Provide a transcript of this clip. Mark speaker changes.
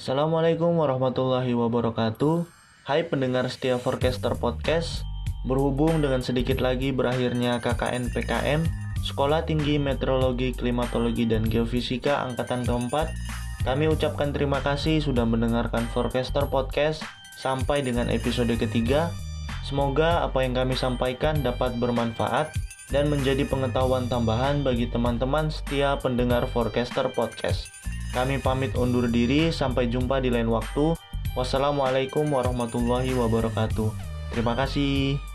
Speaker 1: Assalamualaikum warahmatullahi wabarakatuh. Hai pendengar setia Forecaster Podcast. Berhubung dengan sedikit lagi berakhirnya KKN PKN, Sekolah Tinggi Meteorologi, Klimatologi, dan Geofisika Angkatan keempat, kami ucapkan terima kasih sudah mendengarkan Forecaster Podcast sampai dengan episode ketiga. Semoga apa yang kami sampaikan dapat bermanfaat dan menjadi pengetahuan tambahan bagi teman-teman setia pendengar Forecaster Podcast. Kami pamit undur diri, sampai jumpa di lain waktu. Wassalamualaikum warahmatullahi wabarakatuh. Terima kasih.